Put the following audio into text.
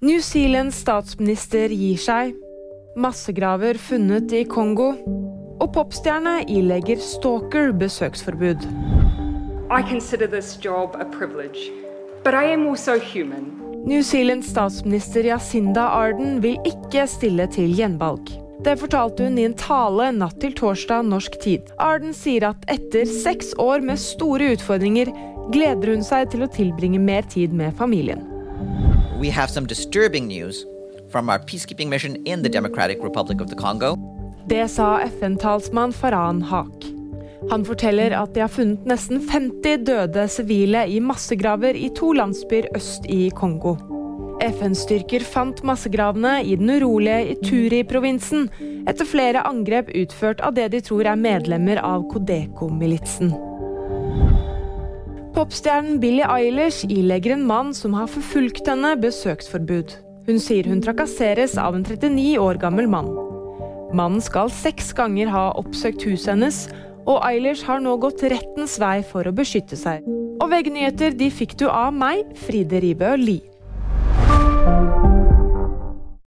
New Zealands statsminister gir seg. Massegraver funnet i Kongo. Og popstjerne ilegger stalker besøksforbud. I consider this job a privilege, but I am also human. New Zealands statsminister Yasinda Arden vil ikke stille til gjenvalg. Det fortalte hun i en tale natt til torsdag norsk tid. Arden sier at etter seks år med store utfordringer gleder hun seg til å tilbringe mer tid med familien. We have some disturbing news from our peacekeeping mission in the Democratic Republic of the Congo. Det sa FN-talsmann Farhan Haq. Han forteller at de har funnet nesten 50 døde sivile i massegraver i to landsbyer øst i Kongo. FN-styrker fant massegravene i den urolige Ituri-provinsen etter flere angrep utført av det de tror er medlemmer av Kodeko-militsen. Popstjernen Billie Eilish ilegger en mann som har forfulgt henne, besøksforbud. Hun sier hun trakasseres av en 39 år gammel mann. Mannen skal seks ganger ha oppsøkt huset hennes, og Eilish har nå gått rettens vei for å beskytte seg. Og VG-nyheter de fikk du av meg, Fride Ribø Lie.